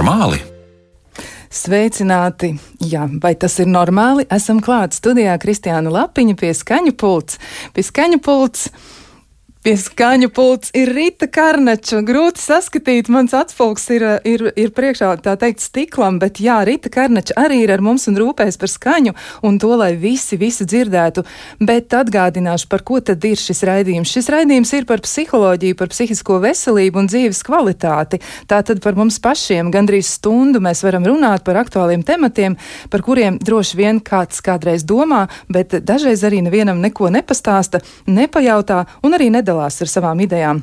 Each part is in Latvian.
normāli? Sveicināti! Jā, vai tas ir normāli? Esam klāt studijā Kristiāna Lapiņa pie skaņu pults. Pie skaņu pults Pie skaņu pults ir Rīta Karnača. Grūti saskatīt, mans atspulgs ir, ir, ir priekšā, tā teikt, stiklam, bet jā, Rīta Karnača arī ir ar mums un rūpēs par skaņu un to, lai visi, visi dzirdētu. Bet atgādināšu, par ko tad ir šis raidījums. Šis raidījums ir par psiholoģiju, par psihisko veselību un dzīves kvalitāti. Tātad par mums pašiem gandrīz stundu mēs varam runāt par aktuāliem tematiem, par kuriem droši vien kāds kādreiz domā, bet dažreiz arī nevienam neko nepastāsta, nepajautā un arī nedara piedalās ar savām idejām.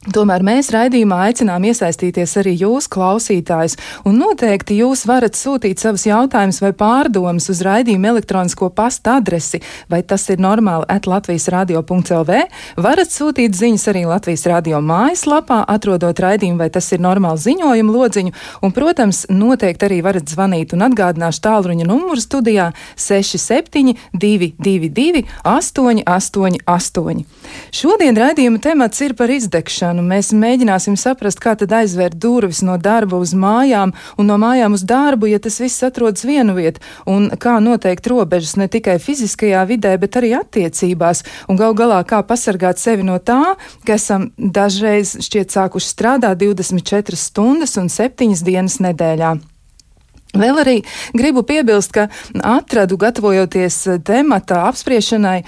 Tomēr mēs raidījumā aicinām iesaistīties arī jūs, klausītājs, un noteikti jūs varat sūtīt savus jautājumus vai pārdomas uz raidījuma elektronisko pasta adresi, vai tas ir normāli at Latvijas radio.lv, varat sūtīt ziņas arī Latvijas radio mājaslapā, atrodot raidījumu, vai tas ir normāli ziņojumu lodziņu, un, protams, noteikti arī varat zvanīt un atgādināšu tālruņa numuru studijā 67 222 888. Šodien raidījuma temats ir par izdegšanu ieviešanu. Mēs mēģināsim saprast, kā tad aizvērt durvis no darba uz mājām un no mājām uz darbu, ja tas viss atrodas vienu vietu, un kā noteikt robežas ne tikai fiziskajā vidē, bet arī attiecībās, un gal galā kā pasargāt sevi no tā, ka esam dažreiz šķiet sākuši strādāt 24 stundas un 7 dienas nedēļā. Vēl arī gribu piebilst, ka atradu, gatavojoties temata apspriešanai,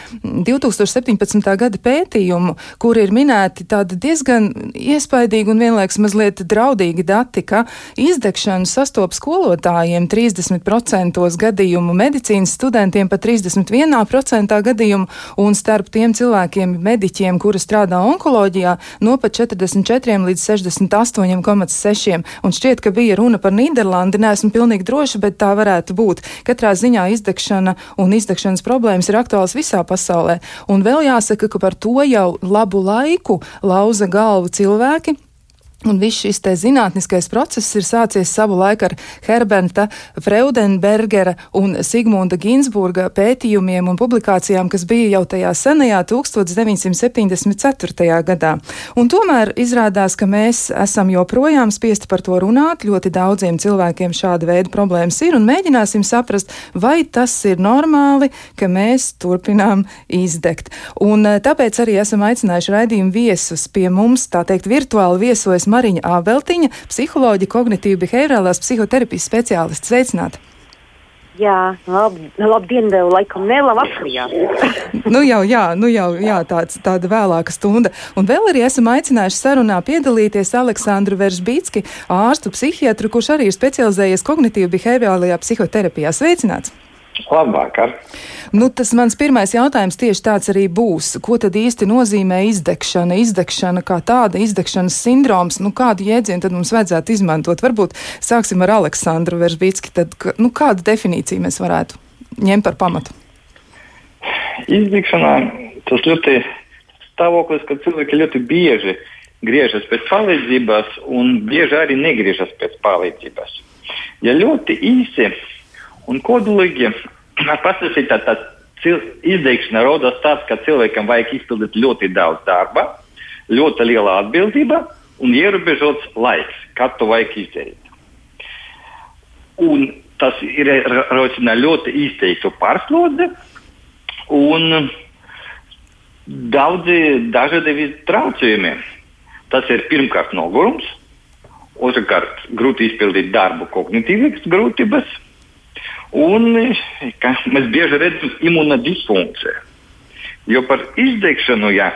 2017. gada pētījumu, kur ir minēti tādi diezgan iespaidīgi un vienlaiks mazliet draudīgi dati, ka izdegšanu sastop skolotājiem 30% gadījumu, medicīnas studentiem pat 31% gadījumu, un starp tiem cilvēkiem, mediķiem, kuri strādā onkoloģijā, no pat 44 līdz 68,6. Un šķiet, ka bija runa par Nīderlandi, neesmu pilnīgi pilnīgi droši, bet tā varētu būt. Katrā ziņā izdegšana un izdegšanas problēmas ir aktuāls visā pasaulē. Un vēl jāsaka, ka par to jau labu laiku lauza galvu cilvēki Un viss šis zinātniskais process ir sācies savu laiku ar Herberta Freudenbergera un Sigmunda Ginsburga pētījumiem un publikācijām, kas bija jau tajā senajā 1974. gadā. Un tomēr izrādās, ka mēs esam joprojām spiesti par to runāt. Ļoti daudziem cilvēkiem šāda veida problēmas ir un mēģināsim saprast, vai tas ir normāli, ka mēs turpinām izdegt. Un eh, tāpēc arī esam aicinājuši raidījumu viesus pie mums, tā teikt, virtuāli viesojas Mariņa Ābeltiņa, psiholoģija, kognitīva behaviorālās psihoterapijas speciālists. Sveicināti! Jā, lab, labdien, vēl laikam ne, labvakar, jā. nu jau, jā, nu jau, jā, tāds, tāda vēlāka stunda. Un vēl arī esam aicinājuši sarunā piedalīties Aleksandru Veržbītski, ārstu psihiatru, kurš arī ir specializējies kognitīva behaviorālajā psihoterapijā. Sveicināts! Labvakar! Nu, tas mans pirmais jautājums tieši tāds arī būs. Ko tad īsti nozīmē izdegšana? Izdegšana kā tāda, izdegšanas sindroms, nu kādu jēdzienu tad mums vajadzētu izmantot? Varbūt sāksim ar Aleksandru Veržbītski, tad nu, kādu definīciju mēs varētu ņemt par pamatu? Izdegšanā tas ļoti stāvoklis, ka cilvēki ļoti bieži griežas pēc palīdzības un bieži arī negriežas pēc palīdzības. Ja ļoti īsi un kodolīgi pastāstīt, tā, izdeikšana rodas tāds, ka cilvēkam vajag izpildīt ļoti daudz darba, ļoti liela atbildība un ierobežots laiks, kad to vajag izdarīt. Un tas ir rosina ļoti izteiktu pārslodzi un daudzi dažādi traucējumi. Tas ir pirmkārt nogurums, otrkārt grūti izpildīt darbu, kognitīvas grūtības Un mēs bieži redzam imunodisfunkciju. Jo par izdegšanu, ja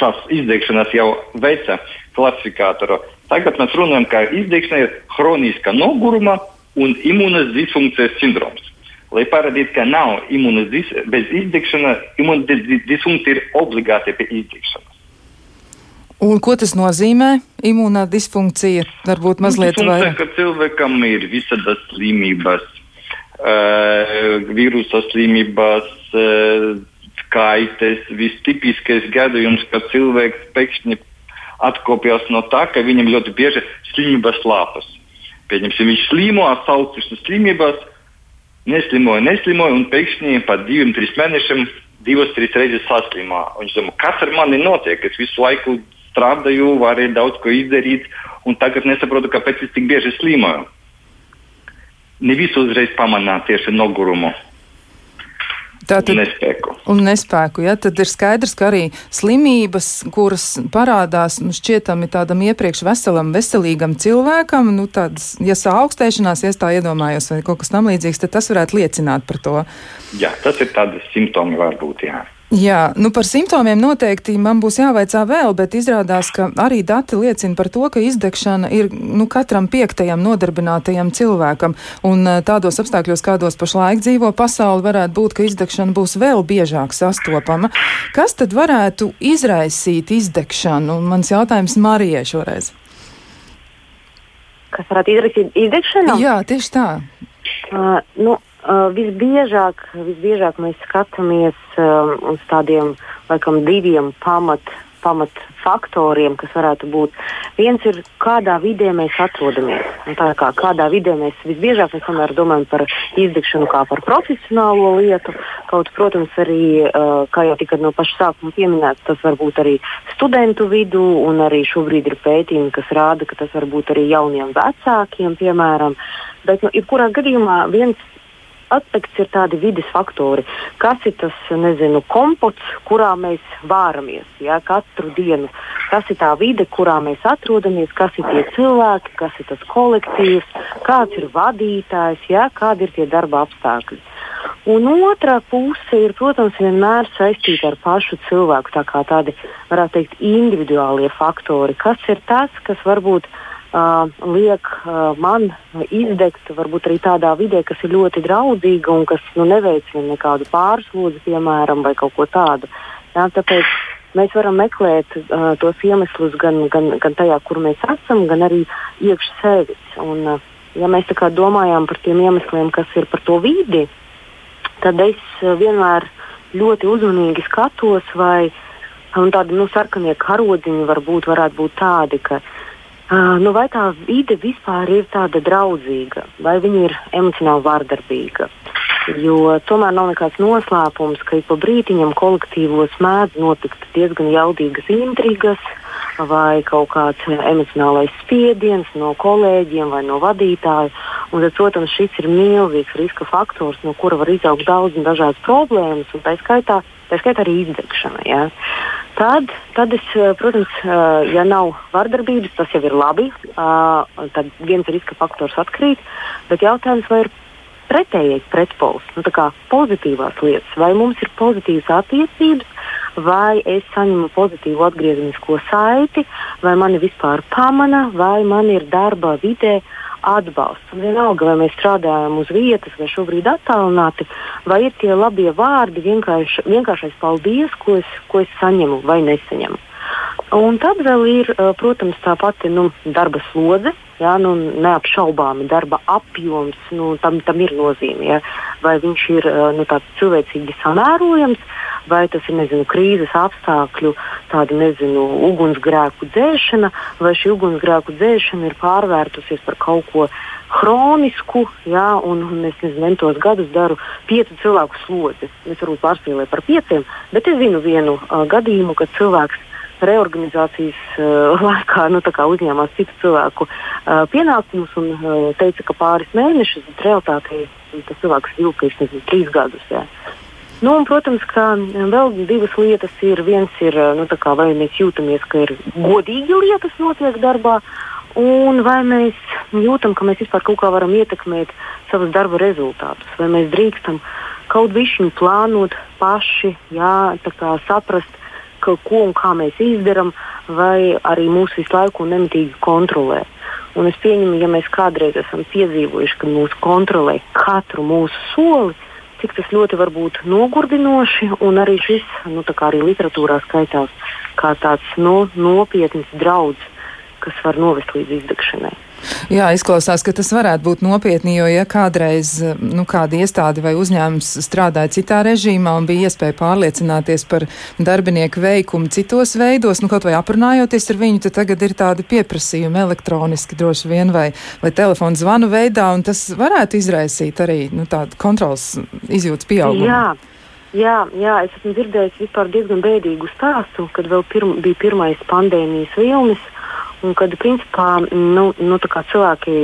tās izdegšanas jau veica klasifikātoru, tagad mēs runājam, ka izdegšana ir hroniska noguruma un imunas disfunkcijas sindroms. Lai parādītu, ka nav imunas dis bez izdegšanas, imunas disfunkcija ir obligāti pie izdegšanas. Un ko tas nozīmē? Imunā disfunkcija varbūt mazliet vairāk. Cilvēkam ir visādas slimības, uh, vīrusa slimības, uh, skaites. Vistipiskais gadījums, kad cilvēks pēkšņi atkopjas no tā, ka viņam ļoti bieži slimības lāpas. Pieņemsim, viņš slimo ar saucamās slimībās, neslimoja, neslimoja, un pēkšņi pat diviem, trim mēnešiem divas, trīs reizes saslimā. Viņš domā, kas ar mani notiek? Es visu laiku strādāju, varēju daudz ko izdarīt, un tagad nesaprotu, kāpēc es tik bieži slimoju. Ne visu uzreiz pamanā tieši nogurumu. Tātad, nespēku. Un nespēku, ja tad ir skaidrs, ka arī slimības, kuras parādās nu, šķietami tādam iepriekš veselam, veselīgam cilvēkam, nu tādas, ja saaugstēšanās, ja es tā iedomājos, vai kaut kas tam līdzīgs, tad tas varētu liecināt par to. Jā, tas ir tādi simptomi varbūt, jā. Jā, nu par simptomiem noteikti man būs jāvaicā vēl, bet izrādās, ka arī dati liecina par to, ka izdegšana ir nu, katram piektajam nodarbinātajam cilvēkam. Un eh, tādos apstākļos, kādos pašlaik dzīvo pasauli, varētu būt, ka izdegšana būs vēl biežāk sastopama. Kas tad varētu izraisīt izdegšanu? Mans jautājums Marijai šoreiz. Kas varētu izraisīt izdegšanu? Jā, tieši tā. Uh, nu, Uh, visbiežāk, visbiežāk mēs skatāmies uh, uz tādiem laikam, diviem pamat, pamat faktoriem, kas varētu būt. Viens ir, kādā vidē mēs atrodamies. Un tā kā kādā vidē mēs visbiežāk mēs domājam par izdegšanu kā par profesionālo lietu. Kaut, protams, arī, uh, kā jau tika no paša sākuma pieminēts, tas var būt arī studentu vidū, un arī šobrīd ir pētījumi, kas rāda, ka tas var būt arī jauniem vecākiem, piemēram. Bet, nu, jebkurā gadījumā viens aspekts ir tādi vidas faktori. Kas ir tas nezinu, kompots, kurā mēs vāramies ja, katru dienu? Kas ir tā vide, kurā mēs atrodamies, kas ir tie cilvēki, kas ir tas kolektīvs, kāds ir vadītājs, ja, kādi ir tie darba apstākļi. Un otrā puse ir, protams, vienmēr saistīta ar pašu cilvēku. Tā kā tādi, varētu teikt, individuālie faktori. Kas ir tas, kas varbūt ir uh, liek uh, man izdegt varbūt arī tādā vidē, kas ir ļoti draudzīga un kas nu, neveicina nekādu pārslodzi, piemēram, vai kaut ko tādu. Jā, tāpēc mēs varam meklēt uh, tos iemeslus gan, gan, gan tajā, kur mēs esam, gan arī iekš sevis. Un, uh, ja mēs domājam par tiem iemesliem, kas ir par to vidi, tad es uh, vienmēr ļoti uzmanīgi skatos, vai tādi nu, sarkanie karodziņi varbūt varētu būt tādi, ka uh, Uh, nu, vai tā vide vispār ir tāda draudzīga, vai viņa ir emocionāli vardarbīga? Jo tomēr nav nekāds noslēpums, ka ik pa brītiņam kolektīvos mēdz notikt diezgan jaudīgas intrigas, vai kaut kāds emocionālais spiediens no kolēģiem vai no vadītāja. Un tad, protams, šis ir milzīgs riska faktors, no kura var izaugt daudz un dažādas problēmas, un tā skaitā, tā skaitā arī izdegšana. Ja? Tad, tad es, eh, protams, eh, ja nav vardarbības, tas jau ir labi. Eh, tad viens riska faktors atkrīt. Bet jautājums, vai ir pretējais pretpols, nu, pozitīvās lietas, vai mums ir pozitīvas attiecības, vai es saņemu pozitīvu atgriezenisko saiti, vai mani vispār pamana, vai man ir darba vidē atbalsts. Un vienalga, vai mēs strādājam uz vietas vai šobrīd attālināti, vai ir tie labie vārdi, vienkārš, vienkāršais paldies, ko es, ko es saņemu vai nesaņemu. Un tad vēl ir, protams, tā pati nu, darba slodze, jā, nu, neapšaubāmi darba apjoms, nu, tam, tam ir nozīme. Jā. Vai viņš ir nu, cilvēcīgi samērojams, vai tas ir nezinu, krīzes apstākļu, tāda nezinu, ugunsgrēku dzēšana, vai šī ugunsgrēku dzēšana ir pārvērtusies par kaut ko hronisku, jā, un, un es nezinu, tos gadus daru piecu cilvēku slodzi. Es varu pārspīlēt par pieciem, bet es zinu vienu uh, gadījumu, kad cilvēks reorganizācijas uh, laikā nu, uzņēmās citu cilvēku uh, pienākumus un uh, teica, ka pāris mēnešus, bet realitātē tas cilvēks ilga trīs gadus. Jā. Nu, un, protams, ka vēl divas lietas ir. Viens ir, nu, kā, vai mēs jūtamies, ka ir godīgi lietas notiek darbā, un vai mēs jūtam, ka mēs vispār kaut kā varam ietekmēt savus darba rezultātus, vai mēs drīkstam kaut višķiņu plānot paši, jā, saprast, ko un kā mēs izdarām, vai arī mūs visu laiku nemitīgi kontrolē. Un es pieņemu, ja mēs kādreiz esam piedzīvojuši, ka mūs kontrolē katru mūsu soli, cik tas ļoti var būt nogurdinoši, arī šis, nu, arī literatūrā skaitās, kā tāds no, nopietns draudz, kas var novest līdz izdegšanai. Jā, izklausās, ka tas varētu būt nopietni, jo ja kādreiz nu, kāda iestāde vai uzņēmums strādāja citā režīmā un bija iespēja pārliecināties par darbinieku veikumu citos veidos, nu kaut vai aprunājoties ar viņu, tad tagad ir tādi pieprasījumi elektroniski droši vien vai, vai telefonu zvanu veidā, un tas varētu izraisīt arī nu, tādu kontrols izjūtas pieaugumu. Jā. Jā, jā, es esmu dzirdējis diezgan bēdīgu stāstu, kad vēl pirm, bija pirmais pandēmijas vilnis. Un kad principā, nu, nu, cilvēki,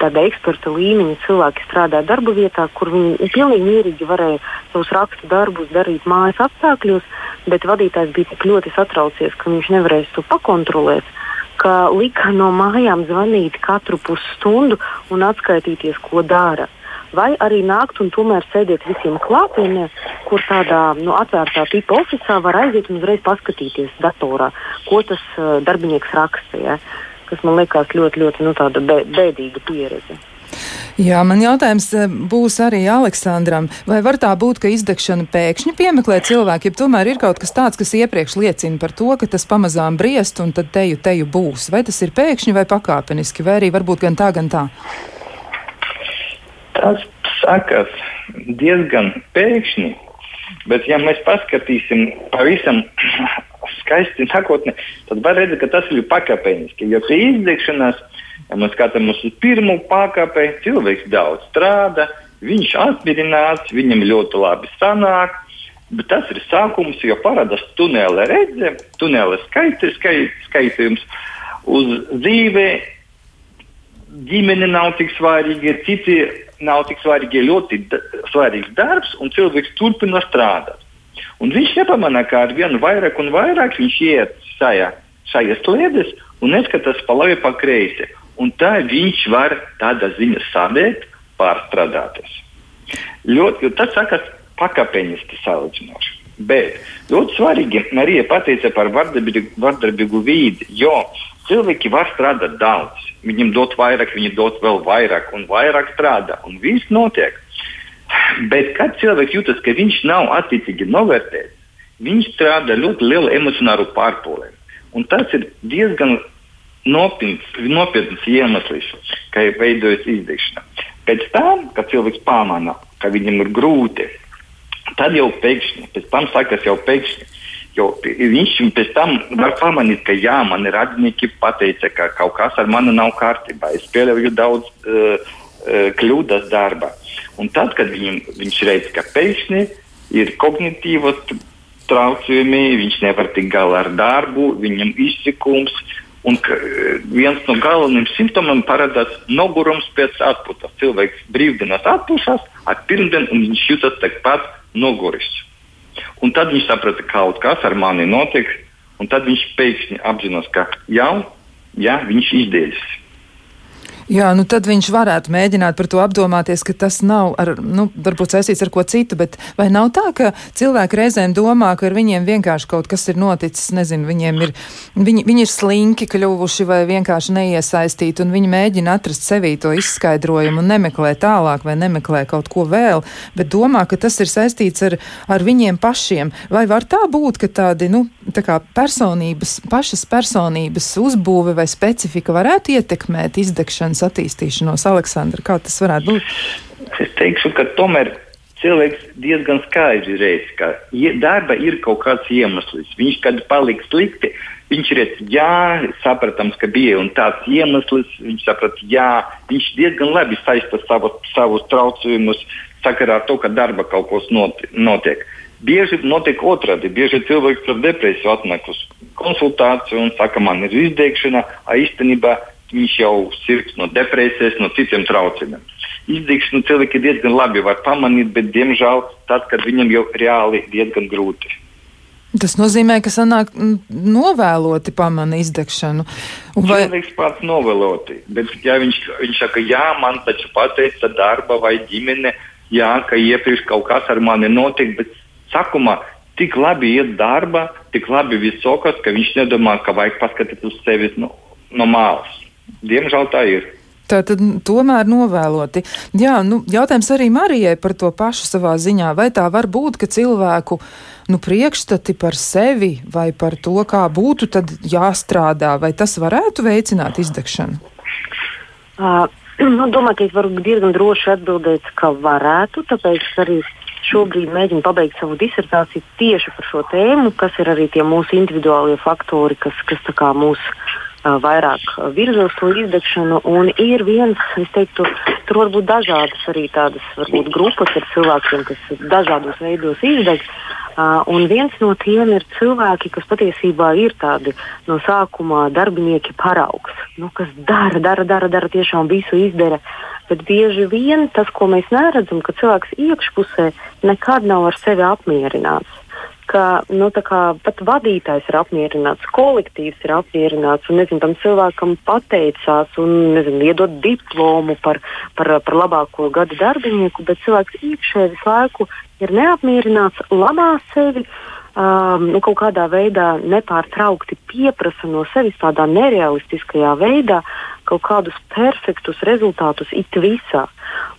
tāda eksperta līmeņa cilvēki strādā darba vietā, kur viņi pilnīgi mierīgi varēja savus rakstu darbus darīt mājas apstākļos, bet vadītājs bija tik ļoti satraucies, ka viņš nevarēs to pakontrolēt, ka lika no mājām zvanīt katru pusstundu un atskaitīties, ko dara vai arī nākt un tomēr sēdēt visiem klātienē, kur tādā nu, atvērtā tipa oficiālā var aiziet un uzreiz paskatīties datorā, ko tas uh, darbinieks raksta. Ja? kas man liekas ļoti, ļoti nu, bēdīga pieredze. Jā, man jautājums būs arī Aleksandram. Vai var tā būt, ka izdegšana pēkšņi piemeklē cilvēku, ja tomēr ir kaut kas tāds, kas iepriekš liecina par to, ka tas pamazām briest un tad teju, teju būs? Vai tas ir pēkšņi vai pakāpeniski, vai arī varbūt gan tā, gan tā? Tas sakas diezgan pēkšņi, bet ja mēs paskatīsim pavisam skaisti nākotnē, tad var redzēt, ka tas ir pakāpeniski. Jo pie izdegšanās, ja mēs skatāmies uz pirmo pakāpi, cilvēks daudz strādā, viņš atmirināts, viņam ļoti labi sanāk. Bet tas ir sākums, jo parādās tunela redzes, tunela skaitļi, skaitījums uz dzīvi. Ģimene nav tik svarīga, citi nav tik svarīgi, ļoti svarīgs darbs, un cilvēks turpina strādāt. Un viņš nepamanā, ka ar vienu vairāk un vairāk viņš iet šajā, šajās slēdes un neskatās pa labi, pa kreisi. Un tā viņš var tādā ziņā sadēt, pārstrādāties. Ļoti, tas sakas pakāpeniski salīdzinoši. Bet ļoti svarīgi arī pateica par vardarbīgu vīdi, jo cilvēki var strādāt daudz viņam dot vairāk, viņi dot vēl vairāk un vairāk strādā, un viss notiek. Bet kad cilvēks jūtas, ka viņš nav attiecīgi novērtēts, viņš strādā ļoti lielu emocionālu pārpūli. Un tas ir diezgan nopietns, nopietns iemesls, kā veidojas izdegšana. Pēc tam, kad cilvēks pamana, ka viņam ir grūti, tad jau pēkšņi, pēc tam sākas jau pēkšņi Jo viņš pēc tam var pamanīt, ka jā, man ir radinieki pateica, ka kaut kas ar mani nav kārtībā. Es pieļauju daudz uh, uh, kļūdas darba. Un tad, kad viņam, viņš redz, ka pēkšņi ir kognitīvas traucējumi, viņš nevar tikt galā ar darbu, viņam izsikums. Un viens no galvenajiem simptomiem parādās nogurums pēc atpūtas. Cilvēks brīvdienās atpūšas, ar pirmdienu viņš jūtas tikpat noguris. Un tad viņš saprata, ka kaut kas ar mani notiek, un tad viņš pēkšņi apzinās, ka jau ja, viņš izdēļas. Jā, nu tad viņš varētu mēģināt par to apdomāties, ka tas nav ar, nu, varbūt saistīts ar ko citu, bet vai nav tā, ka cilvēki reizēm domā, ka ar viņiem vienkārši kaut kas ir noticis, nezinu, viņiem ir, viņi, viņi ir slinki kļuvuši vai vienkārši neiesaistīti, un viņi mēģina atrast sevī to izskaidrojumu un nemeklē tālāk vai nemeklē kaut ko vēl, bet domā, ka tas ir saistīts ar, ar viņiem pašiem. Vai var tā būt, ka tādi, nu, tā kā personības, pašas personības uzbūve vai specifika varētu ietekmēt izdegšanas ģimenes attīstīšanos. Aleksandra, kā tas varētu būt? Es teikšu, ka tomēr cilvēks diezgan skaidri redz, ka darba ir kaut kāds iemesls. Viņš, kad paliks slikti, viņš redz, jā, sapratams, ka bija tāds iemesls. Viņš saprata, jā, viņš diezgan labi saista savu, savus traucējumus sakarā ar to, ka darba kaut kas notiek. Bieži notiek otrādi. Bieži cilvēks ar depresiju atnāk uz konsultāciju un saka, man ir izdegšana, a īstenībā viņš jau sirgs no depresijas, no citiem traucējumiem. Izdegšanu cilvēki diezgan labi var pamanīt, bet diemžēl tad, kad viņam jau reāli diezgan grūti. Tas nozīmē, ka sanāk novēloti pamana izdegšanu. Vai... Cilvēks pats novēloti, bet ja viņš, viņš saka, jā, man taču pateica darba vai ģimene, jā, ka iepriekš kaut kas ar mani notiek, bet sākumā tik labi iet darba, tik labi visokas, ka viņš nedomā, ka vajag paskatīties uz sevi no, no malas. Diemžēl tā ir. Tā tad tomēr novēloti. Jā, nu, jautājums arī Marijai par to pašu savā ziņā. Vai tā var būt, ka cilvēku nu, priekšstati par sevi vai par to, kā būtu jāstrādā, vai tas varētu veicināt izdegšanu? Uh, nu, domāju, ka es varu diezgan droši atbildēt, ka varētu, tāpēc arī šobrīd mēģinu pabeigt savu disertāciju tieši par šo tēmu, kas ir arī tie mūsu individuālie faktori, kas, kas mūs vairāk virza uz to izdegšanu. Ir viens, es teiktu, tur var būt dažādas arī tādas varbūt, grupas ar cilvēkiem, kas dažādos veidos izdeg. Uh, un viens no tiem ir cilvēki, kas patiesībā ir tādi no sākuma darbinieki paraugs, nu, kas dara, dara, dara, dara tiešām visu izdara. Bet bieži vien tas, ko mēs neredzam, ka cilvēks iekšpusē nekad nav ar sevi apmierināts ka nu, pat vadītājs ir apmierināts, kolektīvs ir apmierināts un nezinu, tam cilvēkam pateicās un nezinu, iedod diplomu par, par, par labāko gada darbinieku, bet cilvēks iekšēji visu laiku ir neapmierināts, lamā sevi. Um, nu, kaut kādā veidā nepārtraukti pieprasa no sevis tādā nerealistiskajā veidā kaut kādus perfektus rezultātus it visā.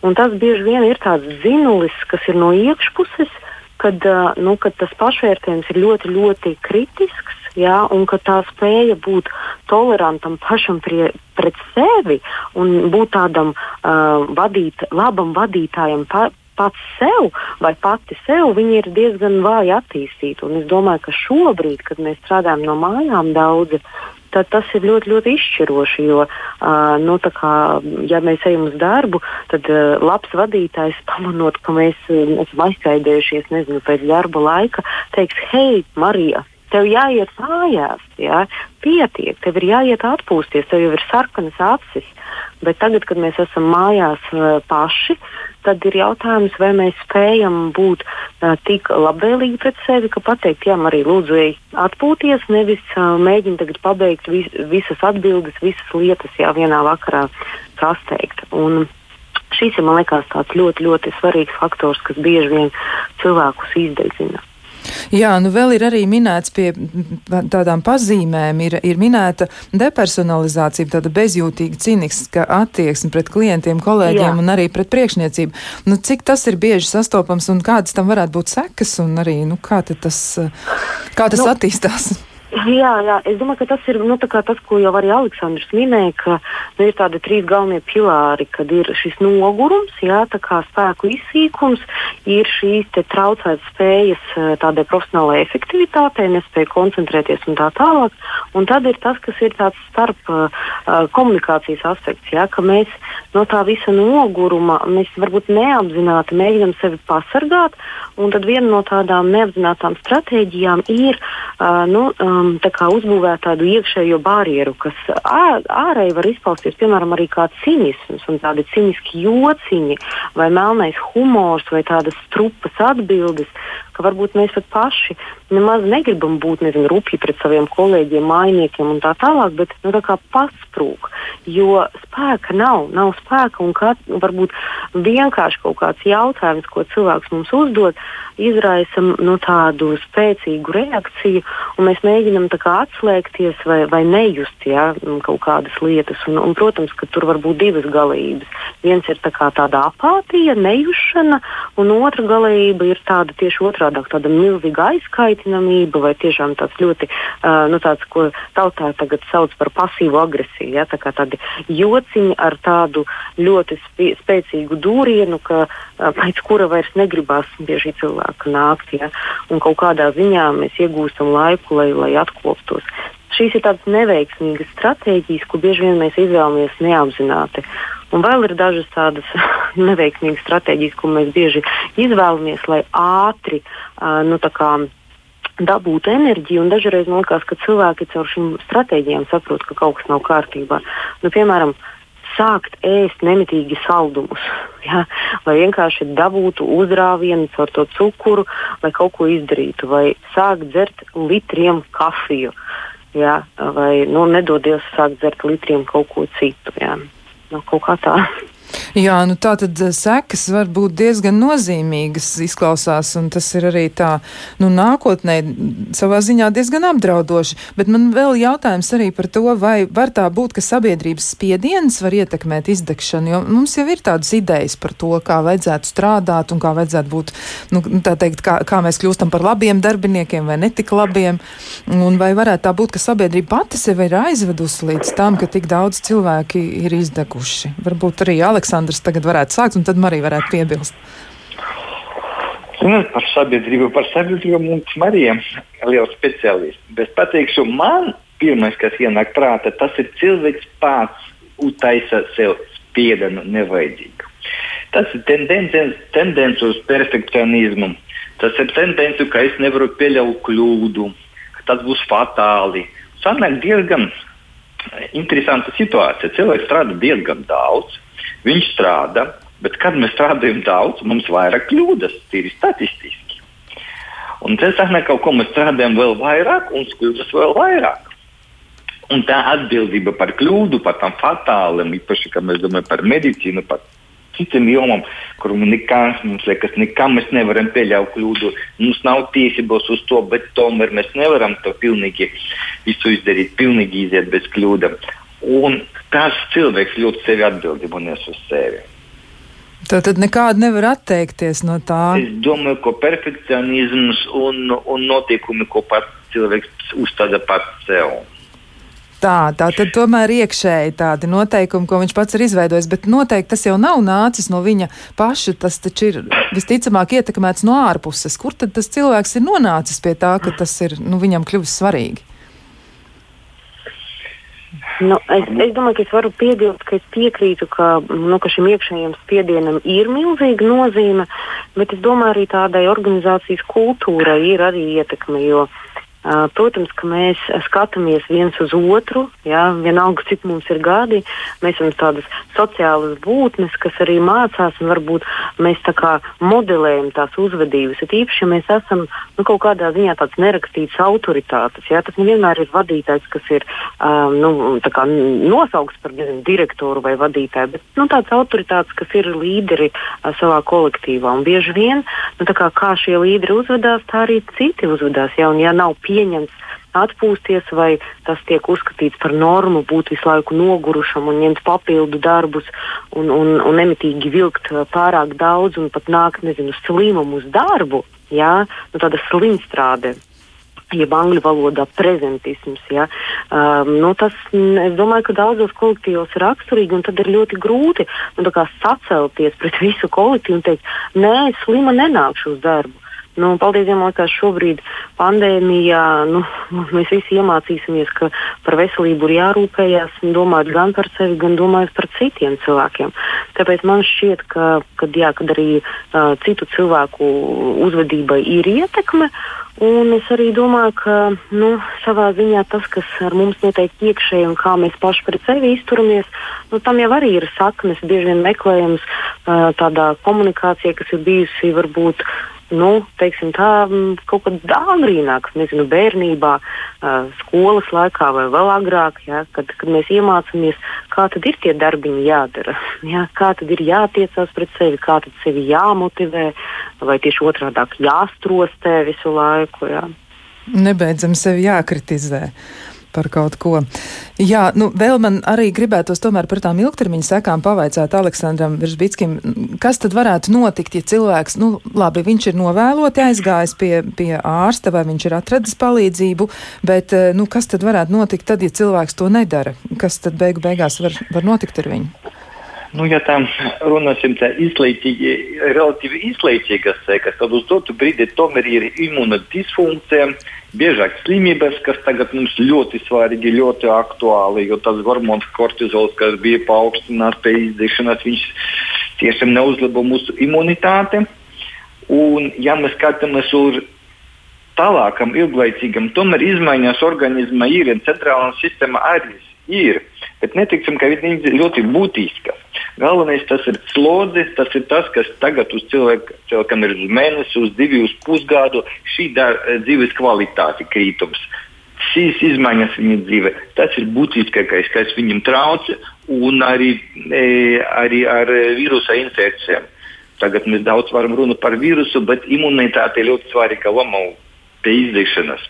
Un tas bieži vien ir tāds zinulis, kas ir no iekšpuses, uh, kad, nu, kad tas pašvērtējums ir ļoti, ļoti kritisks. Ja, un ka tā spēja būt tolerantam pašam prie, pret sevi un būt tādam uh, vadīt, labam vadītājam pa, pats sev vai pati sev, viņi ir diezgan vāji attīstīti. Un es domāju, ka šobrīd, kad mēs strādājam no mājām daudzi, tad tas ir ļoti, ļoti izšķiroši. Jo, uh, nu, kā, ja mēs ejam uz darbu, tad uh, labs vadītājs, pamanot, ka mēs uh, esam aizkaidējušies nezinu, pēc darba laika, teiks, hei, Marija! Tev jāiet mājās, jā, pietiek, tev ir jāiet atpūsties, tev jau ir sarkanas acis. Bet tagad, kad mēs esam mājās uh, paši, tad ir jautājums, vai mēs spējam būt uh, tik labvēlīgi pret sevi, ka pateikt, jā, arī lūdzu, ej atpūties, nevis uh, mēģināt tagad pabeigt vis, visas atbildes, visas lietas, jā, vienā vakarā sasteikt. Un šis ir, man liekas, tāds ļoti, ļoti svarīgs faktors, kas bieži vien cilvēkus izdedzina. Jā, nu vēl ir arī minēts pie tādām pazīmēm, ir, ir minēta depersonalizācija, tāda bezjūtīga, ciniska attieksme pret klientiem, kolēģiem Jā. un arī pret priekšniecību. Nu, cik tas ir bieži sastopams un kādas tam varētu būt sekas un arī, nu, kā tas, kā tas nu, attīstās? Jā, jā, es domāju, ka tas ir nu, tas, ko jau arī Aleksandrs minēja, ka nu, ir tādi trīs galvenie pilāri, kad ir šis nogurums, jā, spēku izsīkums, ir šīs traucētas spējas eh, tādai profesionālajai efektivitātei, nespēja koncentrēties un tā tālāk. Un tad ir tas, kas ir tāds starp uh, komunikācijas aspekts, jā, ka mēs no tā visa noguruma mēs varbūt neapzināti mēģinam sevi pasargāt, un tad viena no tādām neapzinātām stratēģijām ir uh, nu, um, um, uzbūvēt tādu iekšējo barjeru, kas ārēji var izpausties, piemēram, arī kā cinisms un tādi ciniski jociņi vai melnais humors vai tādas trupas atbildes, ka varbūt mēs pat paši nemaz negribam būt nezinu, rupji pret saviem kolēģiem, mainiekiem un tā tālāk, bet nu, tā kā pasprūk, jo spēka nav, nav spēka un kā, varbūt vienkārši kaut kāds jautājums, ko cilvēks mums uzdod, izraisa nu, tādu spēcīgu reakciju, un mēs mēģinam atslēgties vai, vai nejust ja, kaut kādas lietas. Un, un, protams, ka tur var būt divas galības. Viens ir tā tāda apātija, nejušana, un otra galība ir tāda tieši otrādi - tāda milzīga aizkaitinamība vai tiešām tāds ļoti, uh, nu, tāds, ko tautā tagad sauc par pasīvu agresiju. Ja, tā kā tādi jociņi ar tādu ļoti spēcīgu dūrienu, ka, uh, pēc kura vairs negribās pie šī cilvēka nākt. Ja, un kaut kādā ziņā mēs iegūstam laiku, lai, lai atkoptos. Šīs ir tādas neveiksmīgas stratēģijas, ko bieži vien mēs izvēlamies neapzināti. Un vēl ir dažas tādas neveiksmīgas stratēģijas, ko mēs bieži izvēlamies, lai ātri uh, nu, dabūt enerģiju. Dažreiz man liekas, ka cilvēki caur šīm stratēģijām saprot, ka kaut kas nav kārtībā. Nu, piemēram, sākt ēst nemitīgi saldumus, ja? lai vienkārši dabūtu uzrāvienu caur to cukuru, lai kaut ko izdarītu, vai sākt dzert litriem kafiju jā, vai nu, nedodies sākt dzert litriem kaut ko citu. Jā. の効果あった。Jā, nu tā tad eh, sekas var būt diezgan nozīmīgas izklausās, un tas ir arī tā, nu nākotnē savā ziņā diezgan apdraudoši. Bet man vēl jautājums arī par to, vai var tā būt, ka sabiedrības spiediens var ietekmēt izdegšanu, jo mums jau ir tādas idejas par to, kā vajadzētu strādāt un kā vajadzētu būt, nu tā teikt, kā, kā mēs kļūstam par labiem darbiniekiem vai netik labiem, un vai varētu tā būt, ka sabiedrība pati sevi ir aizvedusi līdz tam, ka tik daudz cilvēki ir izdeguši. Varbūt arī Aleksandrs Aleksandrs tagad varētu sākt, un tad Marija varētu piebilst. Nu, par sabiedrību, par sabiedrību mums Marija ir liela speciālista. Bet pateikšu, man pirmais, kas ienāk prātā, tas ir cilvēks pats uztaisa sev spiedienu nevajadzīgu. Tas ir tendence, tendence uz perfekcionismu. Tas ir tendence, ka es nevaru pieļaut kļūdu, ka tas būs fatāli. Sanāk diezgan interesanta situācija. Cilvēks strādā diezgan daudz, viņš strādā, bet kad mēs strādājam daudz, mums ir vairāk kļūdas, tīri statistiski. Un tas ka kaut ko mēs strādājam vēl vairāk un kļūdas vēl vairāk. Un tā atbildība par kļūdu, par tām fatāliem, īpaši, kad mēs domājam par medicīnu, par citiem jomām, kur nekas, mums liekas, nekam mēs nevaram pieļaut kļūdu. Mums nav tiesības uz to, bet tomēr mēs nevaram to pilnīgi visu izdarīt, pilnīgi iziet bez kļūdām. Un tas cilvēks ļoti sevi atbildību nes uz sevi. Tā tad nekāda nevar atteikties no tā. Es domāju, ka perfekcionisms un, un notiekumi, ko pats cilvēks uzstāda pats sev. Tā, tā tad tomēr iekšēji tādi noteikumi, ko viņš pats ir izveidojis, bet noteikti tas jau nav nācis no viņa paša. Tas taču ir visticamāk ietekmēts no ārpuses. Kur tad tas cilvēks ir nonācis pie tā, ka tas ir nu, viņam kļuvis svarīgi? Nu, es, es domāju, ka es varu piebilst, ka es piekrītu, ka, nu, ka šim iekšējiem spiedienam ir milzīga nozīme, bet es domāju, arī tādai organizācijas kultūrai ir arī ietekme. Jo, uh, Protams, ka mēs skatāmies viens uz otru, jā, vienalga, cik mums ir gadi. Mēs esam tādas sociālas būtnes, kas arī mācās, un varbūt mēs tā kā modelējam tās uzvedības. Ir īpaši, ja mēs esam nu, kaut kādā ziņā tāds nerakstīts autoritātes. Jā, tas nevienmēr ir vadītājs, kas ir um, nu, nosaukts par nezinu, direktoru vai vadītāju, bet nu, tāds autoritātes, kas ir līderi uh, savā kolektīvā. Un bieži vien, nu, kā, kā šie līderi uzvedās, tā arī citi uzvedās. Jā, un, ja nav pieņemts atpūsties, vai tas tiek uzskatīts par normu, būt visu laiku nogurušam un ņemt papildu darbus un, un, un nemitīgi vilkt uh, pārāk daudz un pat nākt, nezinu, slimumu uz darbu, jā, nu, tāda slimstrāde jeb angļu valodā prezentisms. Ja? Um, nu, tas, es domāju, ka daudzos kolektīvos ir raksturīgi, un tad ir ļoti grūti nu, sacelties pret visu kolektīvu un teikt, nē, slima nenākšu uz darbu. Nu, paldies Dievam, ka šobrīd pandēmijā nu, mēs visi iemācīsimies, ka par veselību ir jārūpējas, domājot gan par sevi, gan domājot par citiem cilvēkiem. Tāpēc man šķiet, ka kad, jā, kad arī uh, citu cilvēku uzvedībai ir ietekme. Un es arī domāju, ka nu, savā ziņā tas, kas ar mums notiek iekšēji un kā mēs paši pret sevi izturamies, nu, tam jau arī ir saknes. Bieži vien meklējams uh, tādā komunikācijā, kas ir bijusi varbūt nu, teiksim, tā kaut kad agrīnāk, nezinu, bērnībā, skolas laikā vai vēl agrāk, ja, kad, kad mēs iemācāmies, kā tad ir tie darbiņi jādara, ja, kā tad ir jātiecās pret sevi, kā tad sevi jāmotivē, vai tieši otrādi jāstrostē visu laiku. Ja. Nebeidzam sevi jākritizē par kaut ko. Jā, nu, vēl man arī gribētos tomēr par tām ilgtermiņa sekām pavaicāt Aleksandram Virsbitskim, kas tad varētu notikt, ja cilvēks, nu, labi, viņš ir novēloti aizgājis pie, pie ārsta vai viņš ir atradis palīdzību, bet, eh, nu, kas tad varētu notikt tad, ja cilvēks to nedara? Kas tad beigu beigās var, var notikt ar viņu? Nu, ja tā runāsim tā izlaicīgi, relatīvi izlaicīgas sekas, tad uz dotu brīdi tomēr ir imunodisfunkcija, biežāk slimības, kas tagad mums ļoti svarīgi, ļoti aktuāli, jo tas hormons kortizols, kas bija paaugstināts pie izdzīšanas, viņš tiešām neuzlabo mūsu imunitāti. Un, ja mēs skatāmies uz tālākam, ilglaicīgam, tomēr izmaiņas organismā ir un centrālā sistēma arī ir. Bet netiksim, ka viņi ir ļoti būtiskas. Galvenais tas ir slodzi, tas ir tas, kas tagad uz cilvēku, cilvēkam ir uz mēnesi, uz divu, uz pusgadu, šī dar, dzīves kvalitāte krītums. Šīs izmaiņas viņa dzīvē, tas ir būtiskākais, kas viņam traucē, un arī, e, arī ar vīrusa infekcijām. Tagad mēs daudz varam runāt par vīrusu, bet imunitāte ļoti svarīga loma pie izdzīšanas.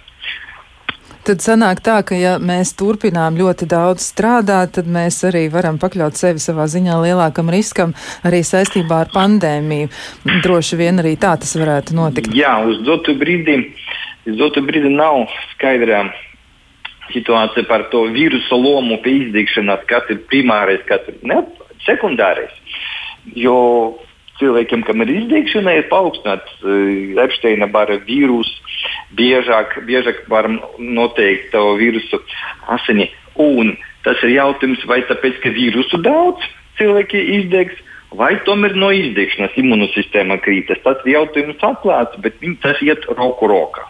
Tad sanāk tā, ka ja mēs turpinām ļoti daudz strādāt, tad mēs arī varam pakļaut sevi savā ziņā lielākam riskam arī saistībā ar pandēmiju. Droši vien arī tā tas varētu notikt. Jā, uz dotu brīdi, uz dotu brīdi nav skaidrā situācija par to vīrusu lomu pie izdīkšanas, kas ir primārais, kas ir ne, sekundārais. Jo cilvēkiem, kam ir izdīkšana, ir paaugstināts uh, Epsteina bara vīrusu biežāk, biežāk varam noteikt to vīrusu asini. Un tas ir jautājums, vai tāpēc, ka vīrusu daudz cilvēki izdegs, vai tomēr no izdegšanas imūnosistēma krītas. Tas jautājums atklāts, bet tas iet roku rokā.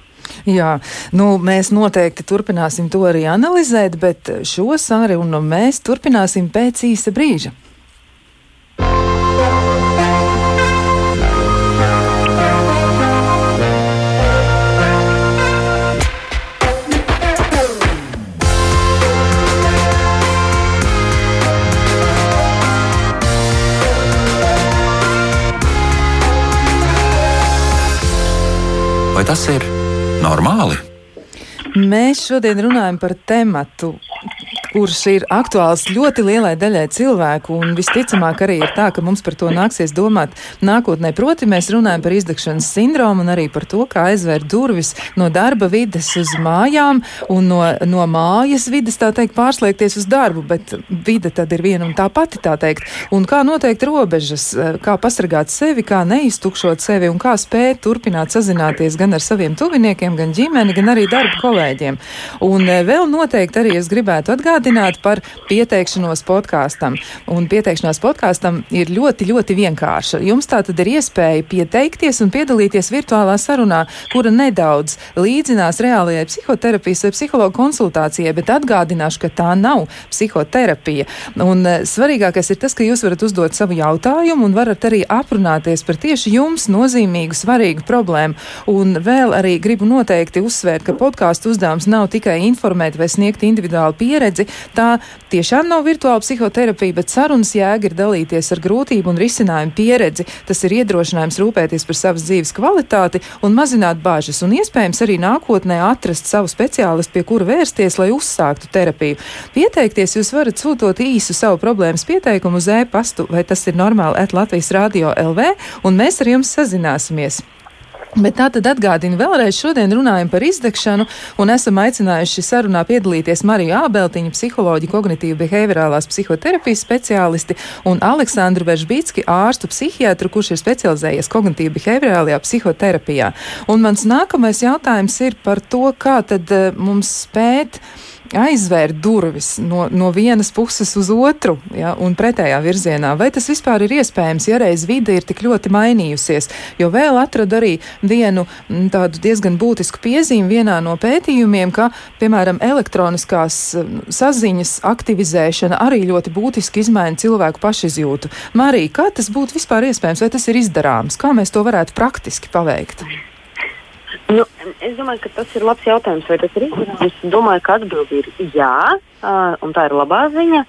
Jā, nu, mēs noteikti turpināsim to arī analizēt, bet šo sarunu mēs turpināsim pēc īsa brīža. Vai tas ir normāli? Mēs šodien runājam par tematu, kurš ir aktuāls ļoti lielai daļai cilvēku, un visticamāk arī ir tā, ka mums par to nāksies domāt nākotnē. Proti, mēs runājam par izdegšanas sindromu un arī par to, kā aizvērt durvis no darba vides uz mājām un no, no mājas vides, tā teikt, pārslēgties uz darbu, bet vide tad ir viena un tā pati, tā teikt. Un kā noteikt robežas, kā pasargāt sevi, kā neiztukšot sevi un kā spēt turpināt sazināties gan ar saviem tuviniekiem, gan ģimeni, gan arī darba kolēģiem. Un eh, vēl noteikti arī es gribētu atgādināt, atgādināt par pieteikšanos podkāstam. Un pieteikšanās podkāstam ir ļoti, ļoti vienkārša. Jums tā tad ir iespēja pieteikties un piedalīties virtuālā sarunā, kura nedaudz līdzinās reālajai psihoterapijas vai psihologu konsultācijai, bet atgādināšu, ka tā nav psihoterapija. Un e, svarīgākais ir tas, ka jūs varat uzdot savu jautājumu un varat arī aprunāties par tieši jums nozīmīgu, svarīgu problēmu. Un vēl arī gribu noteikti uzsvērt, ka podkāstu uzdevums nav tikai informēt vai sniegt individuālu pieredzi, Tā tiešām nav virtuāla psihoterapija, bet sarunas jēga ir dalīties ar grūtību un risinājumu pieredzi. Tas ir iedrošinājums rūpēties par savas dzīves kvalitāti un mazināt bāžas, un iespējams arī nākotnē atrast savu speciālistu, pie kura vērsties, lai uzsāktu terapiju. Pieteikties jūs varat sūtot īsu savu problēmas pieteikumu uz e-pastu, vai tas ir normāli, at Latvijas Rādio LV, un mēs ar jums sazināsimies. Bet tā tad atgādinu vēlreiz, šodien runājam par izdegšanu un esam aicinājuši sarunā piedalīties Mariju Ābeltiņu, psiholoģi, kognitīvu behaviorālās psihoterapijas speciālisti un Aleksandru Veržbītski, ārstu psihiatru, kurš ir specializējies kognitīvu behaviorālajā psihoterapijā. Un mans nākamais jautājums ir par to, kā tad uh, mums spēt aizvērt durvis no, no vienas puses uz otru ja, un pretējā virzienā. Vai tas vispār ir iespējams, ja reiz vide ir tik ļoti mainījusies? Jo vēl atradu arī vienu tādu diezgan būtisku piezīmi vienā no pētījumiem, ka, piemēram, elektroniskās saziņas aktivizēšana arī ļoti būtiski izmaina cilvēku pašizjūtu. Marija, kā tas būtu vispār iespējams, vai tas ir izdarāms? Kā mēs to varētu praktiski paveikt? Nu, es domāju, ka tas ir labs jautājums, vai tas ir izdarāms. Es domāju, ka atbildi ir jā, uh, un tā ir labā ziņa,